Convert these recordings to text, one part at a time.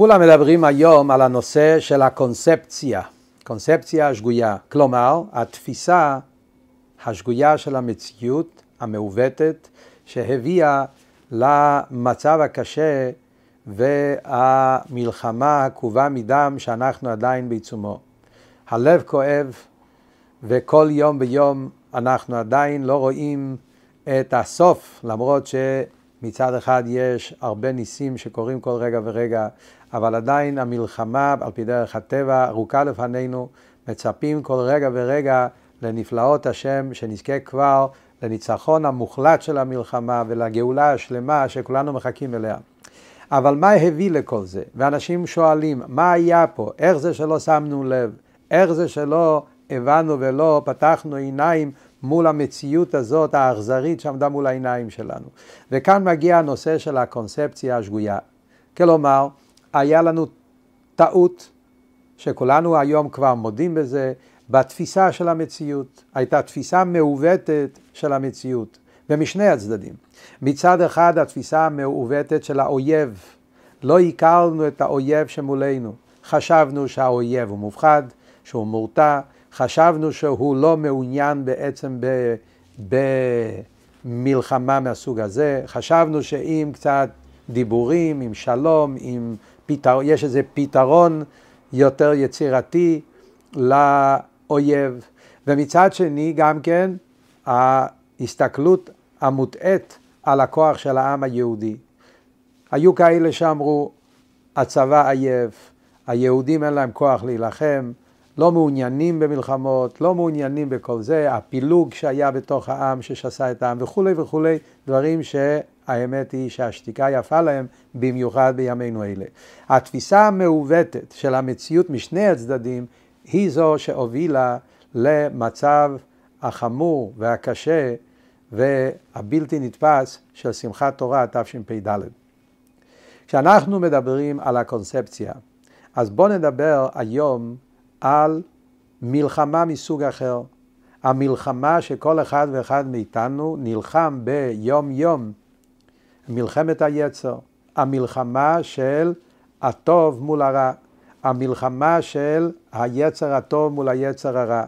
כולם מדברים היום על הנושא של הקונספציה, קונספציה השגויה, כלומר התפיסה השגויה של המציאות המעוותת שהביאה למצב הקשה והמלחמה העקובה מדם שאנחנו עדיין בעיצומו. הלב כואב וכל יום ביום אנחנו עדיין לא רואים את הסוף, למרות שמצד אחד יש הרבה ניסים שקורים כל רגע ורגע, אבל עדיין המלחמה על פי דרך הטבע ארוכה לפנינו, מצפים כל רגע ורגע לנפלאות השם, שנזכה כבר לניצחון המוחלט של המלחמה ולגאולה השלמה שכולנו מחכים אליה. אבל מה הביא לכל זה? ואנשים שואלים, מה היה פה? איך זה שלא שמנו לב? איך זה שלא הבנו ולא פתחנו עיניים מול המציאות הזאת האכזרית שעמדה מול העיניים שלנו? וכאן מגיע הנושא של הקונספציה השגויה. כלומר, היה לנו טעות, שכולנו היום כבר מודים בזה, בתפיסה של המציאות. הייתה תפיסה מעוותת של המציאות, ומשני הצדדים. מצד אחד התפיסה המעוותת של האויב. לא הכרנו את האויב שמולנו. חשבנו שהאויב הוא מופחד, שהוא מורתע, חשבנו שהוא לא מעוניין בעצם ב... במלחמה מהסוג הזה, חשבנו שאם קצת דיבורים, עם שלום, עם פתר... יש איזה פתרון יותר יצירתי לאויב. ומצד שני גם כן ההסתכלות המוטעית על הכוח של העם היהודי. היו כאלה שאמרו, הצבא עייף, היהודים אין להם כוח להילחם, לא מעוניינים במלחמות, לא מעוניינים בכל זה, הפילוג שהיה בתוך העם ששסה את העם וכולי וכולי, דברים שהאמת היא שהשתיקה יפה להם, במיוחד בימינו אלה. התפיסה המעוותת של המציאות משני הצדדים היא זו שהובילה למצב החמור והקשה והבלתי נתפס של שמחת תורה תשפ"ד. כשאנחנו מדברים על הקונספציה, אז בואו נדבר היום על מלחמה מסוג אחר. המלחמה שכל אחד ואחד מאיתנו נלחם ביום יום, מלחמת היצר, המלחמה של הטוב מול הרע, המלחמה של היצר הטוב מול היצר הרע,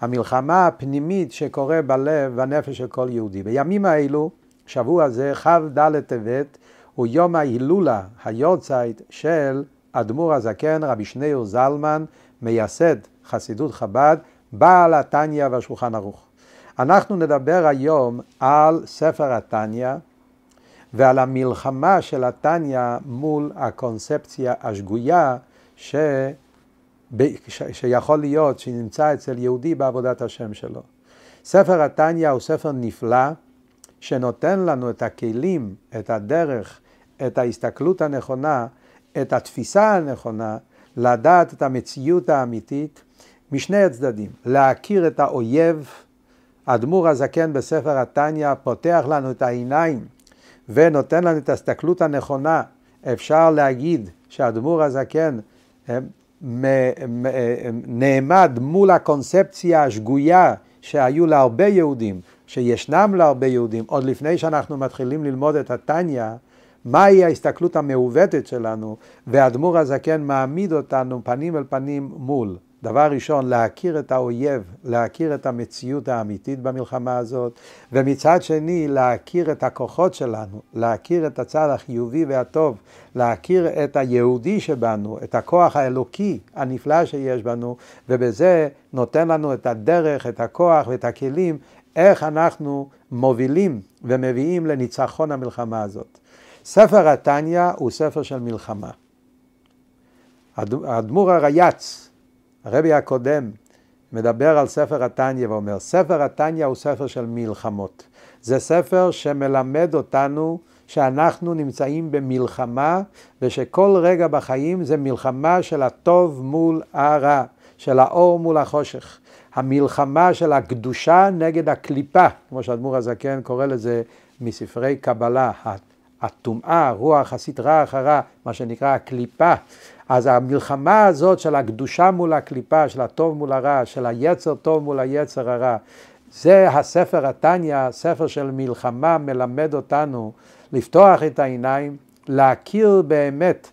המלחמה הפנימית שקורה בלב והנפש של כל יהודי. בימים האלו, שבוע זה, כ"ד טבת, הוא יום ההילולה, היורצייט של אדמו"ר הזקן, רבי שניאור זלמן, מייסד חסידות חב"ד, בעל התניא והשולחן ערוך. אנחנו נדבר היום על ספר התניא ועל המלחמה של התניא מול הקונספציה השגויה ש... שיכול להיות שנמצא אצל יהודי בעבודת השם שלו. ספר התניא הוא ספר נפלא שנותן לנו את הכלים, את הדרך, את ההסתכלות הנכונה, את התפיסה הנכונה, לדעת את המציאות האמיתית משני הצדדים, להכיר את האויב, האדמו"ר הזקן בספר התניא פותח לנו את העיניים ונותן לנו את ההסתכלות הנכונה. אפשר להגיד שהאדמו"ר הזקן נעמד מול הקונספציה השגויה שהיו להרבה יהודים, שישנם להרבה יהודים, עוד לפני שאנחנו מתחילים ללמוד את התניא, מהי ההסתכלות המעוותת שלנו, והאדמו"ר הזקן מעמיד אותנו פנים אל פנים מול. דבר ראשון, להכיר את האויב, להכיר את המציאות האמיתית במלחמה הזאת, ומצד שני, להכיר את הכוחות שלנו, להכיר את הצד החיובי והטוב, להכיר את היהודי שבנו, את הכוח האלוקי הנפלא שיש בנו, ובזה נותן לנו את הדרך, את הכוח ואת הכלים, איך אנחנו מובילים ומביאים לניצחון המלחמה הזאת. ספר התניא הוא ספר של מלחמה. האדמו"ר הרייץ, הרבי הקודם, מדבר על ספר התניא ואומר, ספר התניא הוא ספר של מלחמות. זה ספר שמלמד אותנו שאנחנו נמצאים במלחמה ושכל רגע בחיים זה מלחמה של הטוב מול הרע, של האור מול החושך. המלחמה של הקדושה נגד הקליפה, כמו שאדמו"ר הזקן קורא לזה מספרי קבלה, הטומאה, רוח הסטרה אחרה, מה שנקרא הקליפה. אז המלחמה הזאת של הקדושה מול הקליפה, של הטוב מול הרע, של היצר טוב מול היצר הרע, זה הספר התניא, ספר של מלחמה, מלמד אותנו לפתוח את העיניים, להכיר באמת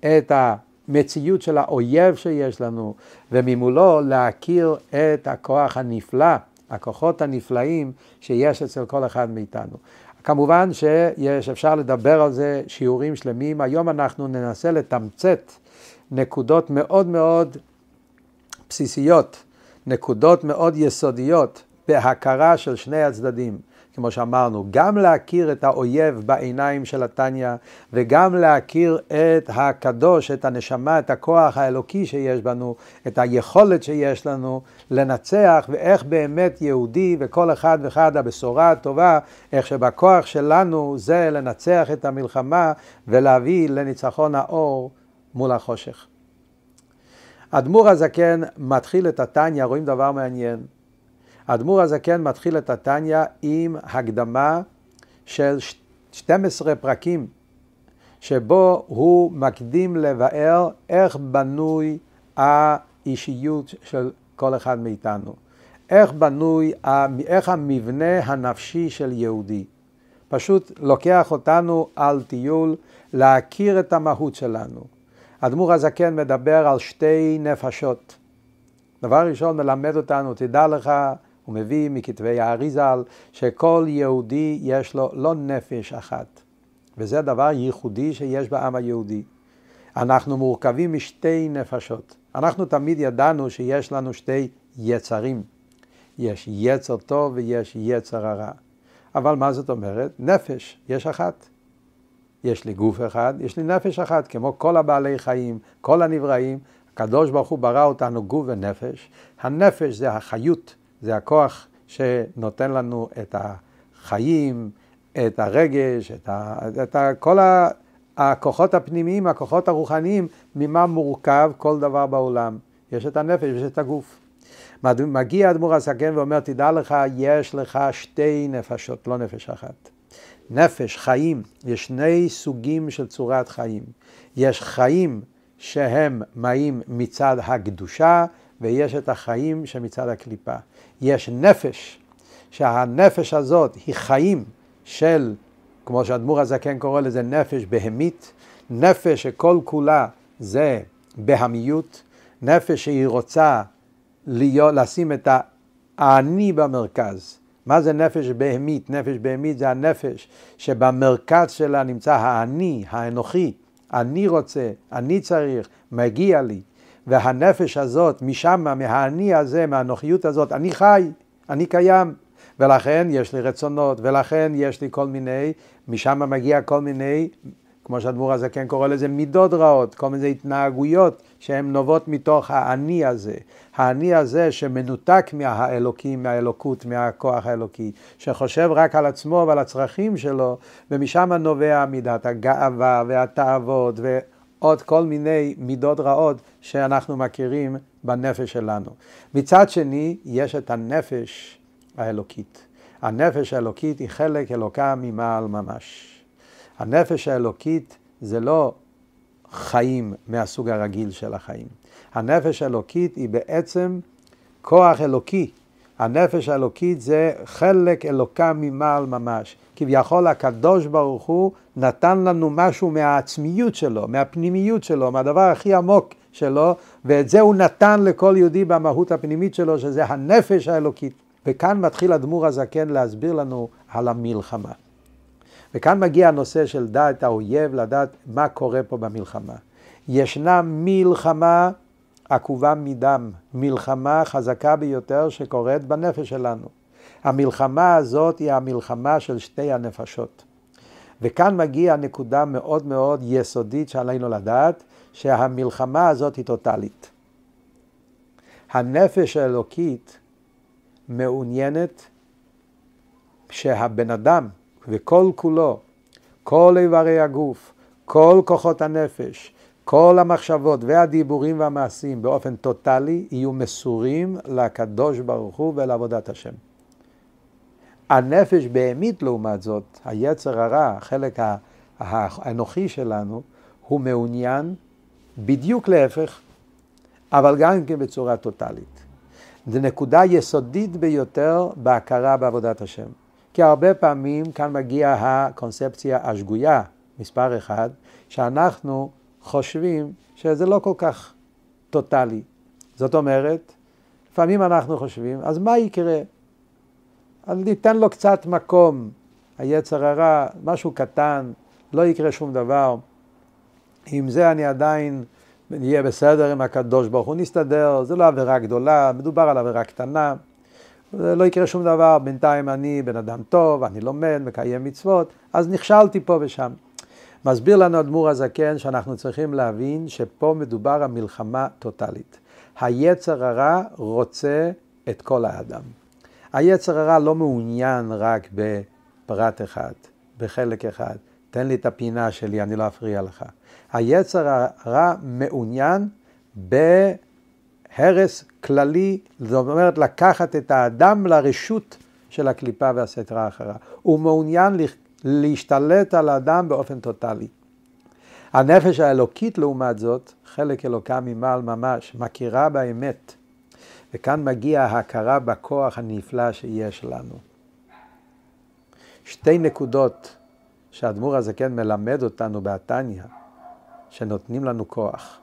את המציאות של האויב שיש לנו, וממולו להכיר את הכוח הנפלא, הכוחות הנפלאים שיש אצל כל אחד מאיתנו. כמובן שיש, אפשר לדבר על זה שיעורים שלמים. היום אנחנו ננסה לתמצת נקודות מאוד מאוד בסיסיות, נקודות מאוד יסודיות בהכרה של שני הצדדים. כמו שאמרנו, גם להכיר את האויב בעיניים של התניא, וגם להכיר את הקדוש, את הנשמה, את הכוח האלוקי שיש בנו, את היכולת שיש לנו לנצח, ואיך באמת יהודי וכל אחד ואחד הבשורה הטובה, איך שבכוח שלנו זה לנצח את המלחמה ולהביא לניצחון האור מול החושך. אדמו"ר הזקן מתחיל את התניא, רואים דבר מעניין. האדמו"ר הזקן מתחיל את התניא עם הקדמה של 12 פרקים, שבו הוא מקדים לבאר איך בנוי האישיות של כל אחד מאיתנו. איך בנוי, איך המבנה הנפשי של יהודי. פשוט לוקח אותנו על טיול להכיר את המהות שלנו. אדמו"ר הזקן מדבר על שתי נפשות. דבר ראשון מלמד אותנו, תדע לך, הוא מביא מכתבי האריזל, שכל יהודי יש לו לא נפש אחת. וזה דבר ייחודי שיש בעם היהודי. אנחנו מורכבים משתי נפשות. אנחנו תמיד ידענו שיש לנו שתי יצרים. יש יצר טוב ויש יצר הרע. אבל מה זאת אומרת? נפש, יש אחת. יש לי גוף אחד, יש לי נפש אחת, כמו כל הבעלי חיים, כל הנבראים. הקדוש ברוך הוא ברא אותנו גוף ונפש. הנפש זה החיות, זה הכוח שנותן לנו את החיים, את הרגש, את, ה, את ה, כל ה, הכוחות הפנימיים, הכוחות הרוחניים, ממה מורכב כל דבר בעולם. יש את הנפש ויש את הגוף. מגיע אדמו"ר הסכם ואומר, תדע לך, יש לך שתי נפשות, לא נפש אחת. נפש, חיים, יש שני סוגים של צורת חיים. יש חיים שהם מאים מצד הקדושה, ויש את החיים שמצד הקליפה. יש נפש, שהנפש הזאת היא חיים של, כמו שאדמו"ר הזקן קורא לזה, נפש בהמית, נפש שכל כולה זה בהמיות, נפש שהיא רוצה להיות, לשים את האני במרכז. מה זה נפש בהמית? נפש בהמית זה הנפש שבמרכז שלה נמצא האני, האנוכי. אני רוצה, אני צריך, מגיע לי. והנפש הזאת, משם, מהאני הזה, מהנוחיות הזאת, אני חי, אני קיים. ולכן יש לי רצונות, ולכן יש לי כל מיני, משם מגיע כל מיני, כמו שהדמור הזה כן קורא לזה, מידות רעות, כל מיני התנהגויות שהן נובעות מתוך האני הזה. האני הזה שמנותק מהאלוקים, מהאלוקות, מהכוח האלוקי, שחושב רק על עצמו ועל הצרכים שלו, ומשם נובע מידת הגאווה והתאוות ועוד כל מיני מידות רעות שאנחנו מכירים בנפש שלנו. מצד שני, יש את הנפש האלוקית. הנפש האלוקית היא חלק אלוקה ממעל ממש. הנפש האלוקית זה לא חיים מהסוג הרגיל של החיים. הנפש האלוקית היא בעצם כוח אלוקי. הנפש האלוקית זה חלק אלוקה ממעל ממש. כביכול הקדוש ברוך הוא נתן לנו משהו מהעצמיות שלו, מהפנימיות שלו, מהדבר הכי עמוק שלו, ואת זה הוא נתן לכל יהודי במהות הפנימית שלו, שזה הנפש האלוקית. וכאן מתחיל אדמו"ר הזקן להסביר לנו על המלחמה. וכאן מגיע הנושא של דעת האויב, לדעת מה קורה פה במלחמה. ישנה מלחמה עקובה מדם, מלחמה חזקה ביותר שקורית בנפש שלנו. המלחמה הזאת היא המלחמה של שתי הנפשות. וכאן מגיעה נקודה מאוד מאוד יסודית שעלינו לדעת, שהמלחמה הזאת היא טוטאלית. הנפש האלוקית מעוניינת שהבן אדם וכל כולו, כל איברי הגוף, כל כוחות הנפש, כל המחשבות והדיבורים והמעשים באופן טוטאלי יהיו מסורים לקדוש ברוך הוא ולעבודת השם. הנפש בהמית לעומת זאת, היצר הרע, החלק האנוכי שלנו, הוא מעוניין בדיוק להפך, אבל גם כן בצורה טוטאלית. זו נקודה יסודית ביותר בהכרה בעבודת השם. כי הרבה פעמים כאן מגיעה הקונספציה השגויה, מספר אחד, שאנחנו חושבים שזה לא כל כך טוטאלי. זאת אומרת, לפעמים אנחנו חושבים, אז מה יקרה? אז ניתן לו קצת מקום, היצר הרע, משהו קטן, לא יקרה שום דבר. עם זה אני עדיין נהיה בסדר עם הקדוש ברוך הוא, נסתדר, זה לא עבירה גדולה, מדובר על עבירה קטנה, לא יקרה שום דבר, בינתיים אני בן אדם טוב, אני לומד, מקיים מצוות, אז נכשלתי פה ושם. מסביר לנו אדמו"ר הזקן שאנחנו צריכים להבין שפה מדובר על מלחמה טוטאלית. היצר הרע רוצה את כל האדם. היצר הרע לא מעוניין רק בפרט אחד, בחלק אחד. תן לי את הפינה שלי, אני לא אפריע לך. היצר הרע מעוניין בהרס כללי, זאת אומרת לקחת את האדם לרשות של הקליפה והסתר האחרה. הוא מעוניין להשתלט על האדם באופן טוטאלי. הנפש האלוקית לעומת זאת, חלק אלוקה ממעל ממש, מכירה באמת. וכאן מגיע ההכרה בכוח הנפלא שיש לנו. שתי נקודות שהאדמו"ר הזה כן מלמד אותנו בתניא, שנותנים לנו כוח.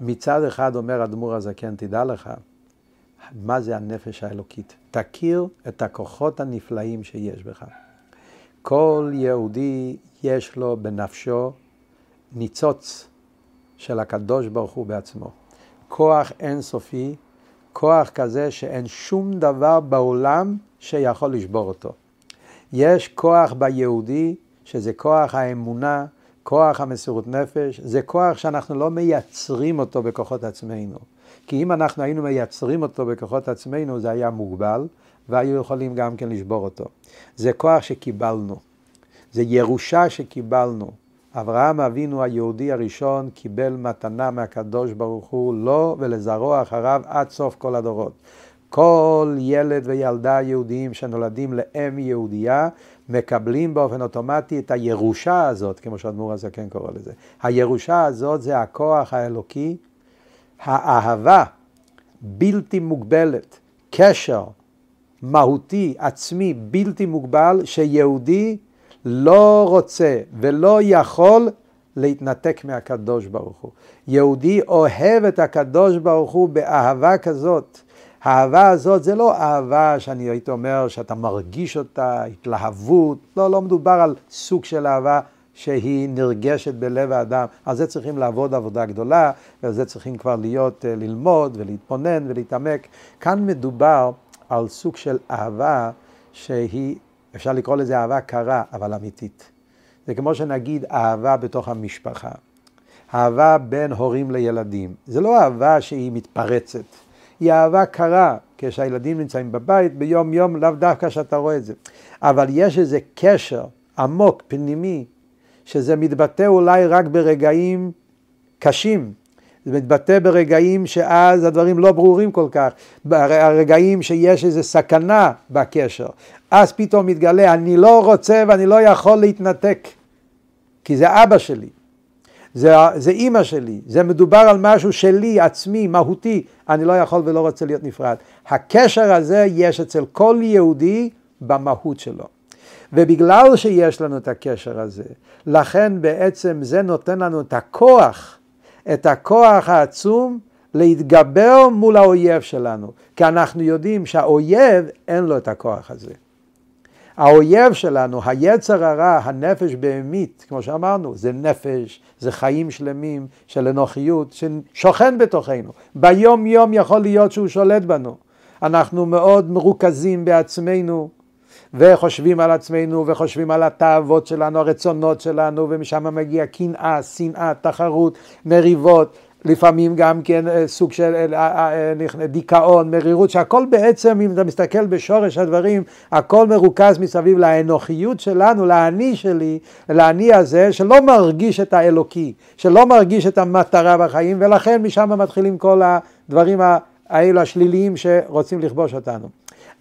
מצד אחד אומר אדמו"ר הזקן, תדע לך, מה זה הנפש האלוקית. תכיר את הכוחות הנפלאים שיש בך. כל יהודי יש לו בנפשו ניצוץ של הקדוש ברוך הוא בעצמו. כוח אינסופי, כוח כזה שאין שום דבר בעולם שיכול לשבור אותו. יש כוח ביהודי, שזה כוח האמונה, כוח המסירות נפש, זה כוח שאנחנו לא מייצרים אותו בכוחות עצמנו. כי אם אנחנו היינו מייצרים אותו בכוחות עצמנו, זה היה מוגבל, והיו יכולים גם כן לשבור אותו. זה כוח שקיבלנו. זה ירושה שקיבלנו. אברהם אבינו היהודי הראשון קיבל מתנה מהקדוש ברוך הוא לו ולזרוע אחריו עד סוף כל הדורות. כל ילד וילדה יהודיים שנולדים לאם יהודייה מקבלים באופן אוטומטי את הירושה הזאת, כמו שאדמו"ר הזקן קורא לזה. הירושה הזאת זה הכוח האלוקי, האהבה בלתי מוגבלת, קשר מהותי, עצמי, בלתי מוגבל, שיהודי לא רוצה ולא יכול להתנתק מהקדוש ברוך הוא. יהודי אוהב את הקדוש ברוך הוא באהבה כזאת. האהבה הזאת זה לא אהבה שאני הייתי אומר שאתה מרגיש אותה, התלהבות, לא, לא מדובר על סוג של אהבה שהיא נרגשת בלב האדם. על זה צריכים לעבוד עבודה גדולה, ועל זה צריכים כבר להיות, אה, ללמוד ולהתבונן ולהתעמק. כאן מדובר על סוג של אהבה שהיא אפשר לקרוא לזה אהבה קרה, אבל אמיתית. זה כמו שנגיד אהבה בתוך המשפחה. אהבה בין הורים לילדים. זה לא אהבה שהיא מתפרצת, היא אהבה קרה, כשהילדים נמצאים בבית, ביום יום, לאו דווקא שאתה רואה את זה. אבל יש איזה קשר עמוק, פנימי, שזה מתבטא אולי רק ברגעים קשים, זה מתבטא ברגעים שאז הדברים לא ברורים כל כך, הרגעים שיש איזו סכנה בקשר. אז פתאום מתגלה, אני לא רוצה ואני לא יכול להתנתק, כי זה אבא שלי, זה, זה אימא שלי, זה מדובר על משהו שלי, עצמי, מהותי, אני לא יכול ולא רוצה להיות נפרד. הקשר הזה יש אצל כל יהודי במהות שלו. ובגלל שיש לנו את הקשר הזה, לכן בעצם זה נותן לנו את הכוח את הכוח העצום להתגבר מול האויב שלנו, כי אנחנו יודעים שהאויב אין לו את הכוח הזה. האויב שלנו, היצר הרע, הנפש בהמית, כמו שאמרנו, זה נפש, זה חיים שלמים של אנוכיות ששוכן בתוכנו. ביום יום יכול להיות שהוא שולט בנו. אנחנו מאוד מרוכזים בעצמנו, וחושבים על עצמנו, וחושבים על התאוות שלנו, הרצונות שלנו, ומשם מגיע קנאה, שנאה, תחרות, מריבות, לפעמים גם כן אה, סוג של אה, אה, דיכאון, מרירות, שהכל בעצם, אם אתה מסתכל בשורש הדברים, הכל מרוכז מסביב לאנוכיות שלנו, לאני שלי, לאני הזה, שלא מרגיש את האלוקי, שלא מרגיש את המטרה בחיים, ולכן משם מתחילים כל הדברים האלו השליליים שרוצים לכבוש אותנו.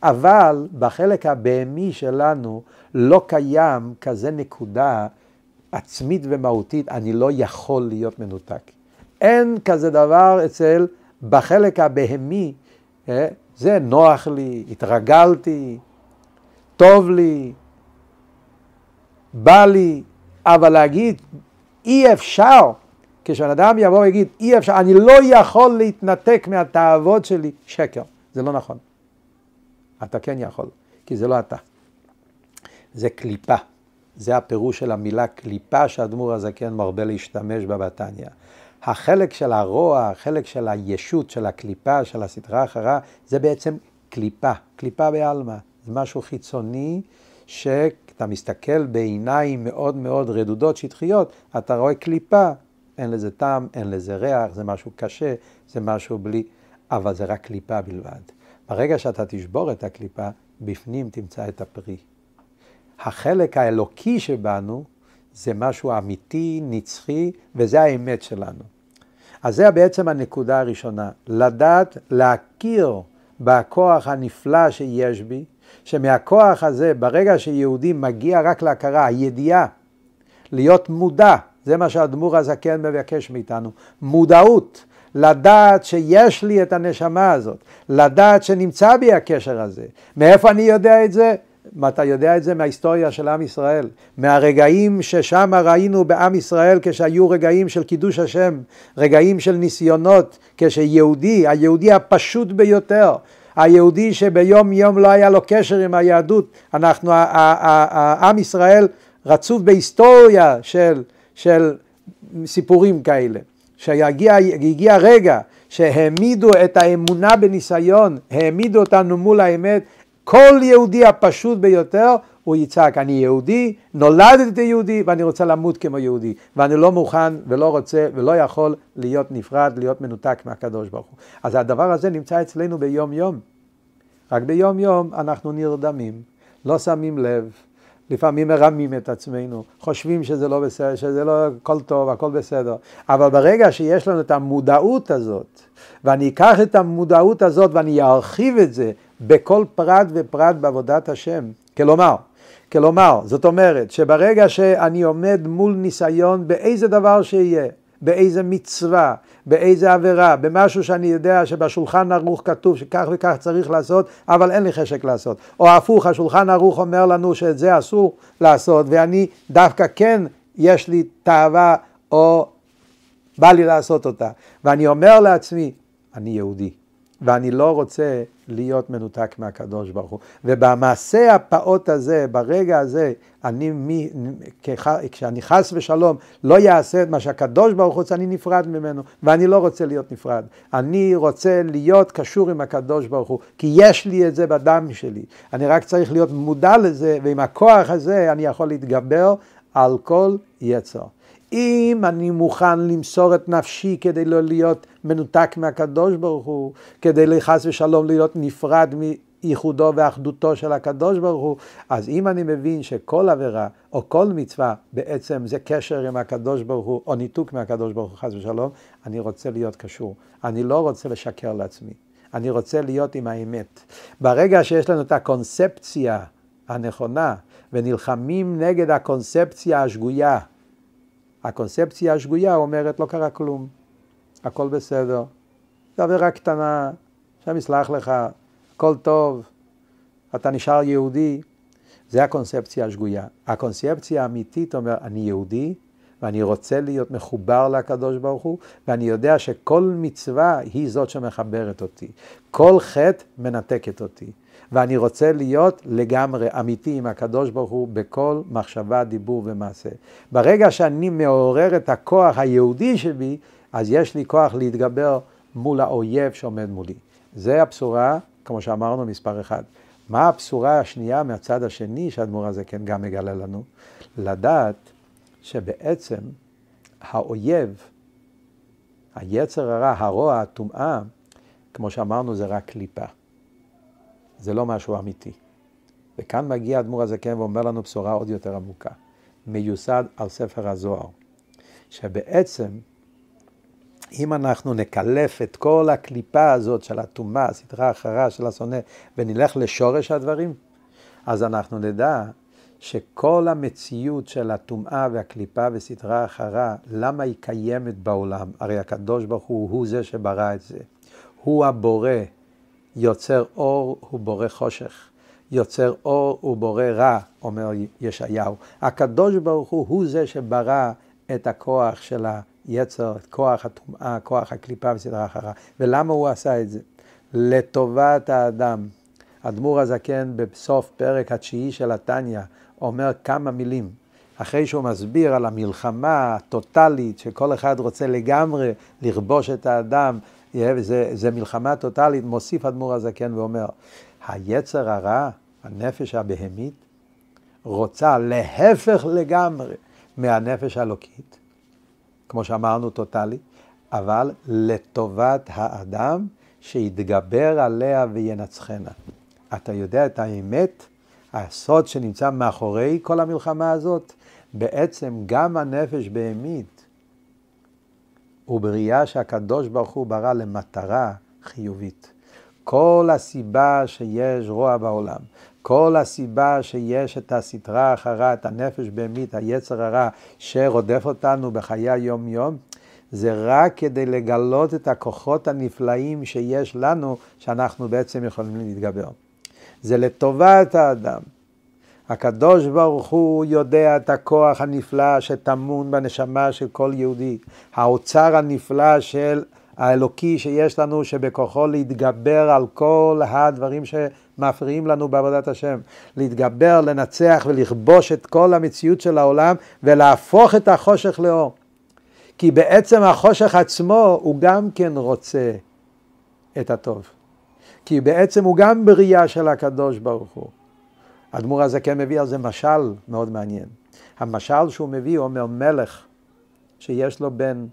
אבל בחלק הבהמי שלנו לא קיים כזה נקודה עצמית ומהותית, אני לא יכול להיות מנותק. אין כזה דבר אצל, בחלק הבהמי, אה, זה נוח לי, התרגלתי, טוב לי, בא לי, אבל להגיד אי אפשר, כשבן אדם יבוא ויגיד, אי אפשר, אני לא יכול להתנתק מהתאוות שלי, שקר, זה לא נכון. אתה כן יכול, כי זה לא אתה. זה קליפה. זה הפירוש של המילה קליפה שהאדמו"ר הזקן מרבה להשתמש בה בתניא. החלק של הרוע, החלק של הישות, של הקליפה, של הסדרה האחרה, זה בעצם קליפה, קליפה בעלמא. זה משהו חיצוני שאתה מסתכל בעיניים מאוד מאוד רדודות, שטחיות, אתה רואה קליפה, אין לזה טעם, אין לזה ריח, זה משהו קשה, זה משהו בלי, אבל זה רק קליפה בלבד. ברגע שאתה תשבור את הקליפה, בפנים תמצא את הפרי. החלק האלוקי שבנו זה משהו אמיתי, נצחי, וזה האמת שלנו. אז זה בעצם הנקודה הראשונה, לדעת, להכיר בכוח הנפלא שיש בי, שמהכוח הזה, ברגע שיהודי מגיע רק להכרה, הידיעה, להיות מודע, זה מה שהאדמו"ר הזקן מבקש מאיתנו, מודעות, לדעת שיש לי את הנשמה הזאת, לדעת שנמצא בי הקשר הזה. מאיפה אני יודע את זה? אתה יודע את זה מההיסטוריה של עם ישראל, מהרגעים ששם ראינו בעם ישראל כשהיו רגעים של קידוש השם, רגעים של ניסיונות, כשיהודי, היהודי הפשוט ביותר, היהודי שביום יום לא היה לו קשר עם היהדות, אנחנו, עם ישראל רצוף בהיסטוריה של, של סיפורים כאלה, שהגיע רגע שהעמידו את האמונה בניסיון, העמידו אותנו מול האמת, כל יהודי הפשוט ביותר הוא יצעק, אני יהודי, נולדתי יהודי ואני רוצה למות כמו יהודי. ואני לא מוכן ולא רוצה ולא יכול להיות נפרד, להיות מנותק מהקדוש ברוך הוא. אז הדבר הזה נמצא אצלנו ביום יום. רק ביום יום אנחנו נרדמים, לא שמים לב, לפעמים מרמים את עצמנו, חושבים שזה לא בסדר, שזה לא הכל טוב, הכל בסדר. אבל ברגע שיש לנו את המודעות הזאת, ואני אקח את המודעות הזאת ואני ארחיב את זה בכל פרט ופרט בעבודת השם. כלומר, כלומר, זאת אומרת שברגע שאני עומד מול ניסיון באיזה דבר שיהיה, באיזה מצווה, באיזה עבירה, במשהו שאני יודע שבשולחן ערוך כתוב שכך וכך צריך לעשות, אבל אין לי חשק לעשות. או הפוך, השולחן ערוך אומר לנו שאת זה אסור לעשות, ואני דווקא כן, יש לי תאווה או בא לי לעשות אותה. ואני אומר לעצמי, אני יהודי. ואני לא רוצה להיות מנותק מהקדוש ברוך הוא. ובמעשה הפעוט הזה, ברגע הזה, אני, מי, כשאני חס ושלום לא אעשה את מה שהקדוש ברוך הוא רוצה, אני נפרד ממנו, ואני לא רוצה להיות נפרד. אני רוצה להיות קשור עם הקדוש ברוך הוא, כי יש לי את זה בדם שלי. אני רק צריך להיות מודע לזה, ועם הכוח הזה אני יכול להתגבר על כל יצר. אם אני מוכן למסור את נפשי כדי לא להיות מנותק מהקדוש ברוך הוא, כדי לחס ושלום להיות נפרד מייחודו ואחדותו של הקדוש ברוך הוא, אז אם אני מבין שכל עבירה או כל מצווה בעצם זה קשר עם הקדוש ברוך הוא, או ניתוק מהקדוש ברוך הוא חס ושלום, אני רוצה להיות קשור. אני לא רוצה לשקר לעצמי. אני רוצה להיות עם האמת. ברגע שיש לנו את הקונספציה הנכונה, ונלחמים נגד הקונספציה השגויה, הקונספציה השגויה אומרת לא קרה כלום, הכל בסדר, זו עבירה קטנה, השם יסלח לך, הכל טוב, אתה נשאר יהודי, זה הקונספציה השגויה. הקונספציה האמיתית אומר, אני יהודי, ואני רוצה להיות מחובר לקדוש ברוך הוא, ואני יודע שכל מצווה היא זאת שמחברת אותי. כל חטא מנתקת אותי. ואני רוצה להיות לגמרי אמיתי עם הקדוש ברוך הוא בכל מחשבה, דיבור ומעשה. ברגע שאני מעורר את הכוח היהודי שבי, אז יש לי כוח להתגבר מול האויב שעומד מולי. זה הבשורה, כמו שאמרנו, מספר אחד. מה הבשורה השנייה מהצד השני שהאדמו"ר הזה כן גם מגלה לנו? לדעת שבעצם האויב, היצר הרע, הרוע, הטומאה, כמו שאמרנו, זה רק קליפה. זה לא משהו אמיתי. וכאן מגיע האדמו"ר הזקן ואומר לנו בשורה עוד יותר עמוקה, מיוסד על ספר הזוהר, שבעצם אם אנחנו נקלף את כל הקליפה הזאת של הטומאה, הסדרה האחרה של השונא, ונלך לשורש הדברים, אז אנחנו נדע שכל המציאות של הטומאה והקליפה וסדרה אחרה, למה היא קיימת בעולם? הרי הקדוש ברוך הוא הוא זה שברא את זה. הוא הבורא, יוצר אור הוא בורא חושך. יוצר אור ובורא רע, אומר ישעיהו. הקדוש ברוך הוא הוא זה שברא את הכוח של היצר, את כוח הטומאה, כוח הקליפה וסדרה אחרה. ולמה הוא עשה את זה? לטובת האדם. אדמו"ר הזקן בסוף פרק התשיעי של התניא אומר כמה מילים. אחרי שהוא מסביר על המלחמה הטוטלית שכל אחד רוצה לגמרי לכבוש את האדם, זה, זה מלחמה טוטלית, מוסיף אדמו"ר הזקן ואומר, היצר הרע, הנפש הבהמית, רוצה להפך לגמרי מהנפש האלוקית, כמו שאמרנו טוטלי, אבל לטובת האדם שיתגבר עליה וינצחנה. אתה יודע את האמת, הסוד שנמצא מאחורי כל המלחמה הזאת? בעצם גם הנפש בהמית הוא בריאה שהקדוש ברוך הוא ברא למטרה חיובית. כל הסיבה שיש רוע בעולם, כל הסיבה שיש את הסטרה החרה, את הנפש בהמית, היצר הרע, שרודף אותנו בחיי היום-יום, זה רק כדי לגלות את הכוחות הנפלאים שיש לנו, שאנחנו בעצם יכולים להתגבר. זה לטובת האדם. הקדוש ברוך הוא יודע את הכוח הנפלא שטמון בנשמה של כל יהודי. האוצר הנפלא של האלוקי שיש לנו, שבכוחו להתגבר על כל הדברים שמפריעים לנו בעבודת השם. להתגבר, לנצח ולכבוש את כל המציאות של העולם ולהפוך את החושך לאור. כי בעצם החושך עצמו הוא גם כן רוצה את הטוב. כי בעצם הוא גם בריאה של הקדוש ברוך הוא. האדמו"ר הזה כן מביא על זה משל מאוד מעניין. המשל שהוא מביא אומר מלך שיש לו בן,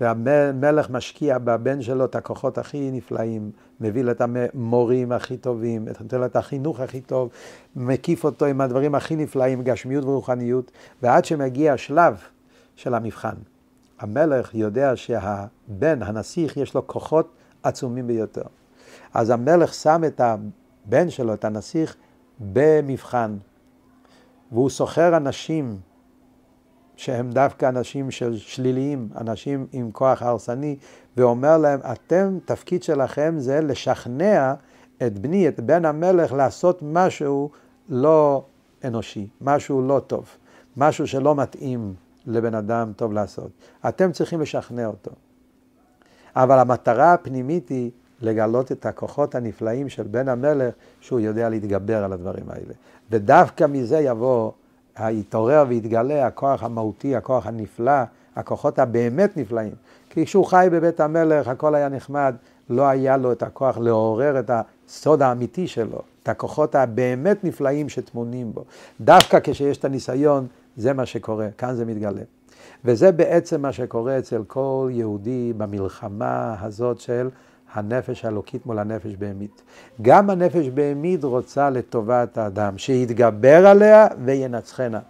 והמלך משקיע בבן שלו את הכוחות הכי נפלאים, מביא לו את המורים הכי טובים, נותן לו את החינוך הכי טוב, מקיף אותו עם הדברים הכי נפלאים, גשמיות ורוחניות, ועד שמגיע השלב של המבחן. המלך יודע שהבן, הנסיך, יש לו כוחות עצומים ביותר. אז המלך שם את הבן שלו, את הנסיך, במבחן, והוא סוחר אנשים שהם דווקא אנשים של שליליים, אנשים עם כוח הרסני, ואומר להם, אתם, תפקיד שלכם זה לשכנע את בני, את בן המלך, לעשות משהו לא אנושי, משהו לא טוב, משהו שלא מתאים לבן אדם טוב לעשות. אתם צריכים לשכנע אותו. אבל המטרה הפנימית היא לגלות את הכוחות הנפלאים של בן המלך, שהוא יודע להתגבר על הדברים האלה. ודווקא מזה יבוא, יתעורר ויתגלה הכוח המהותי, הכוח הנפלא, הכוחות הבאמת נפלאים. כי כשהוא חי בבית המלך, הכל היה נחמד, לא היה לו את הכוח לעורר את הסוד האמיתי שלו, את הכוחות הבאמת נפלאים שטמונים בו. דווקא כשיש את הניסיון, זה מה שקורה, כאן זה מתגלה. וזה בעצם מה שקורה אצל כל יהודי במלחמה הזאת של הנפש האלוקית מול הנפש בהמית. גם הנפש בהמית רוצה לטובת האדם, שיתגבר עליה וינצחנה.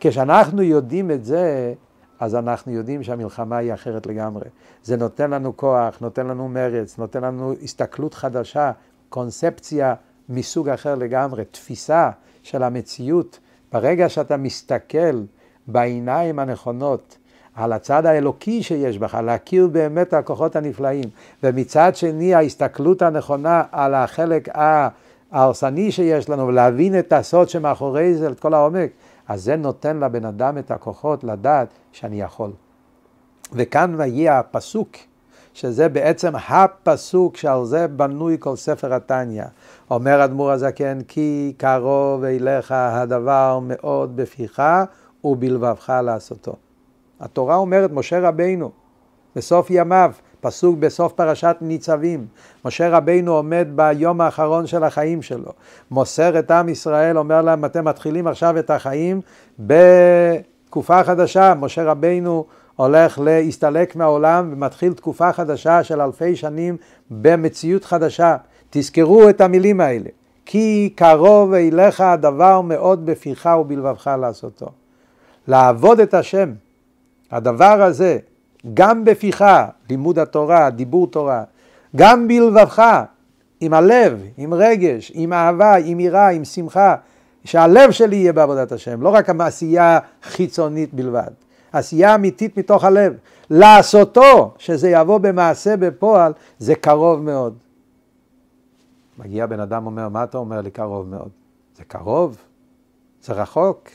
כשאנחנו יודעים את זה, אז אנחנו יודעים שהמלחמה היא אחרת לגמרי. זה נותן לנו כוח, נותן לנו מרץ, נותן לנו הסתכלות חדשה, קונספציה מסוג אחר לגמרי, תפיסה של המציאות. ברגע שאתה מסתכל בעיניים הנכונות על הצד האלוקי שיש בך, להכיר באמת הכוחות הנפלאים, ומצד שני ההסתכלות הנכונה על החלק ההרסני שיש לנו, ולהבין את הסוד שמאחורי זה, את כל העומק, אז זה נותן לבן אדם את הכוחות לדעת שאני יכול. וכאן מגיע הפסוק, שזה בעצם הפסוק שעל זה בנוי כל ספר התניא. אומר אדמו"ר הזקן, כי קרוב אליך הדבר מאוד בפיך ובלבבך לעשותו. התורה אומרת, משה רבינו, בסוף ימיו, פסוק בסוף פרשת ניצבים, משה רבינו עומד ביום האחרון של החיים שלו, מוסר את עם ישראל, אומר להם, אתם מתחילים עכשיו את החיים בתקופה חדשה, משה רבינו הולך להסתלק מהעולם ומתחיל תקופה חדשה של אלפי שנים במציאות חדשה. תזכרו את המילים האלה. כי קרוב אליך הדבר מאוד בפיך ובלבבך לעשותו. לעבוד את השם, הדבר הזה, גם בפיך, לימוד התורה, דיבור תורה, גם בלבבך, עם הלב, עם רגש, עם אהבה, עם יראה, עם שמחה, שהלב שלי יהיה בעבודת השם, לא רק המעשייה חיצונית בלבד, עשייה אמיתית מתוך הלב. לעשותו, שזה יבוא במעשה בפועל, זה קרוב מאוד. מגיע בן אדם אומר, מה אתה אומר לי קרוב מאוד? זה קרוב, זה רחוק,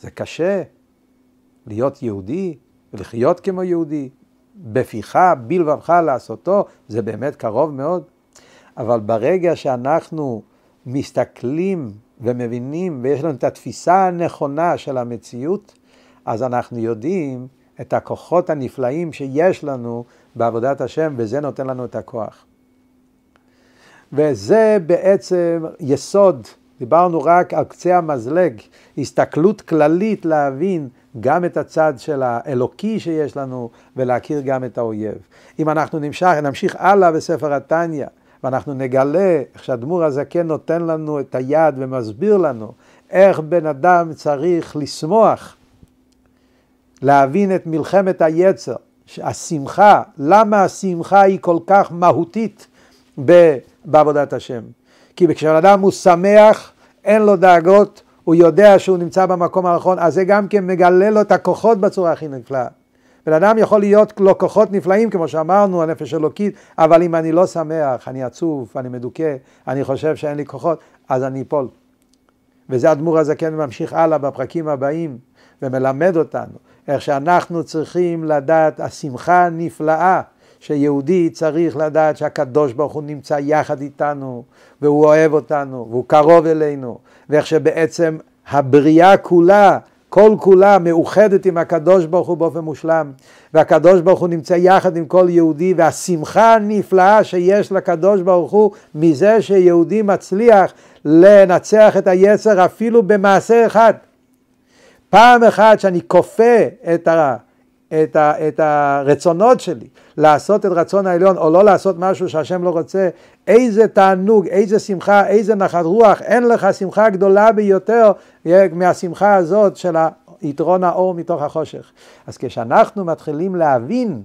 זה קשה. להיות יהודי ולחיות כמו יהודי, בפיך, בלבבך לעשותו, זה באמת קרוב מאוד. אבל ברגע שאנחנו מסתכלים ומבינים ויש לנו את התפיסה הנכונה של המציאות, אז אנחנו יודעים את הכוחות הנפלאים שיש לנו בעבודת השם, וזה נותן לנו את הכוח. וזה בעצם יסוד, דיברנו רק על קצה המזלג, הסתכלות כללית להבין גם את הצד של האלוקי שיש לנו ולהכיר גם את האויב. אם אנחנו נמשך, נמשיך הלאה בספר התניא ואנחנו נגלה איך שהדמור הזקן נותן לנו את היד ומסביר לנו איך בן אדם צריך לשמוח, להבין את מלחמת היצר, השמחה, למה השמחה היא כל כך מהותית בעבודת השם. כי כשבן אדם הוא שמח, אין לו דאגות, הוא יודע שהוא נמצא במקום הנכון, אז זה גם כן מגלה לו את הכוחות בצורה הכי נפלאה. בן אדם יכול להיות לו כוחות נפלאים, כמו שאמרנו, הנפש אלוקית, אבל אם אני לא שמח, אני עצוב, אני מדוכא, אני חושב שאין לי כוחות, אז אני אפול. וזה הדמור הזקן ממשיך הלאה בפרקים הבאים, ומלמד אותנו איך שאנחנו צריכים לדעת השמחה הנפלאה שיהודי צריך לדעת שהקדוש ברוך הוא נמצא יחד איתנו והוא אוהב אותנו והוא קרוב אלינו ואיך שבעצם הבריאה כולה כל כולה מאוחדת עם הקדוש ברוך הוא באופן מושלם. והקדוש ברוך הוא נמצא יחד עם כל יהודי והשמחה הנפלאה שיש לקדוש ברוך הוא מזה שיהודי מצליח לנצח את היצר אפילו במעשה אחד. פעם אחת שאני כופה את, ה, את, ה, את הרצונות שלי לעשות את רצון העליון או לא לעשות משהו שהשם לא רוצה, איזה תענוג, איזה שמחה, איזה נחת רוח, אין לך שמחה גדולה ביותר מהשמחה הזאת של יתרון האור מתוך החושך. אז כשאנחנו מתחילים להבין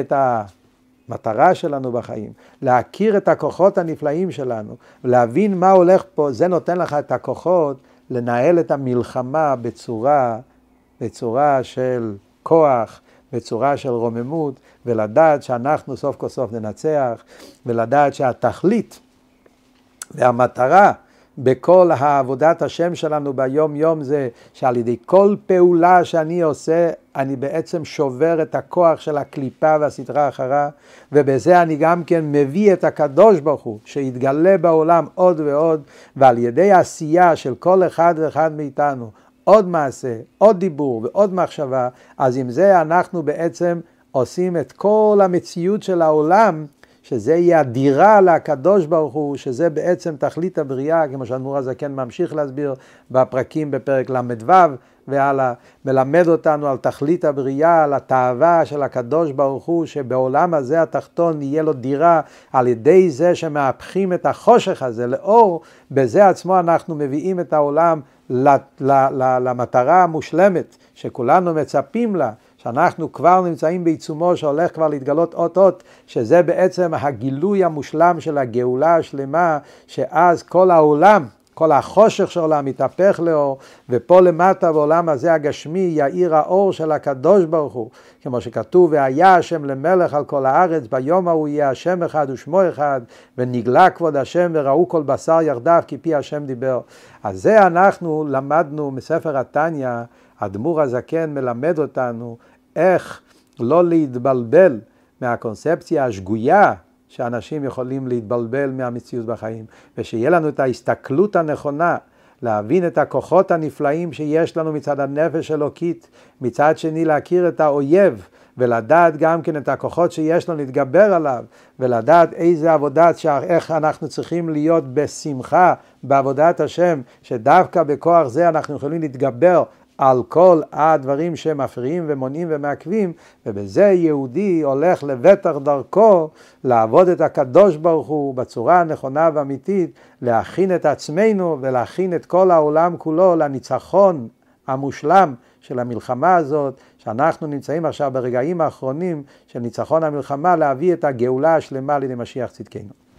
את המטרה שלנו בחיים, להכיר את הכוחות הנפלאים שלנו, להבין מה הולך פה, זה נותן לך את הכוחות לנהל את המלחמה בצורה, בצורה של כוח, בצורה של רוממות, ולדעת שאנחנו סוף כל סוף ננצח, ולדעת שהתכלית והמטרה בכל העבודת השם שלנו ביום יום זה שעל ידי כל פעולה שאני עושה, אני בעצם שובר את הכוח של הקליפה והסדרה אחרה, ובזה אני גם כן מביא את הקדוש ברוך הוא, שיתגלה בעולם עוד ועוד, ועל ידי העשייה של כל אחד ואחד מאיתנו, עוד מעשה, עוד דיבור ועוד מחשבה, אז עם זה אנחנו בעצם עושים את כל המציאות של העולם שזה יהיה הדירה לקדוש ברוך הוא, שזה בעצם תכלית הבריאה, כמו שאדמו"ר הזקן ממשיך להסביר בפרקים בפרק ל"ו והלאה, מלמד אותנו על תכלית הבריאה, על התאווה של הקדוש ברוך הוא, שבעולם הזה התחתון יהיה לו דירה, על ידי זה שמהפכים את החושך הזה לאור, בזה עצמו אנחנו מביאים את העולם למטרה המושלמת, שכולנו מצפים לה. שאנחנו כבר נמצאים בעיצומו שהולך כבר להתגלות אות אות, שזה בעצם הגילוי המושלם של הגאולה השלמה, שאז כל העולם, כל החושך של העולם מתהפך לאור, ופה למטה בעולם הזה הגשמי יאיר האור של הקדוש ברוך הוא, כמו שכתוב, והיה השם למלך על כל הארץ, ביום ההוא יהיה השם אחד ושמו אחד, ונגלה כבוד השם וראו כל בשר ירדיו, כי פי השם דיבר. אז זה אנחנו למדנו מספר התניא, האדמו"ר הזקן מלמד אותנו איך לא להתבלבל מהקונספציה השגויה שאנשים יכולים להתבלבל מהמציאות בחיים, ושיהיה לנו את ההסתכלות הנכונה, להבין את הכוחות הנפלאים שיש לנו מצד הנפש אלוקית, מצד שני להכיר את האויב, ולדעת גם כן את הכוחות שיש לנו להתגבר עליו, ולדעת איזה עבודה, איך אנחנו צריכים להיות בשמחה בעבודת השם, שדווקא בכוח זה אנחנו יכולים להתגבר על כל הדברים שמפריעים ומונעים ומעכבים, ובזה יהודי הולך לבטח דרכו לעבוד את הקדוש ברוך הוא בצורה הנכונה והאמיתית, להכין את עצמנו ולהכין את כל העולם כולו לניצחון המושלם של המלחמה הזאת, שאנחנו נמצאים עכשיו ברגעים האחרונים של ניצחון המלחמה, להביא את הגאולה השלמה לידי משיח צדקנו.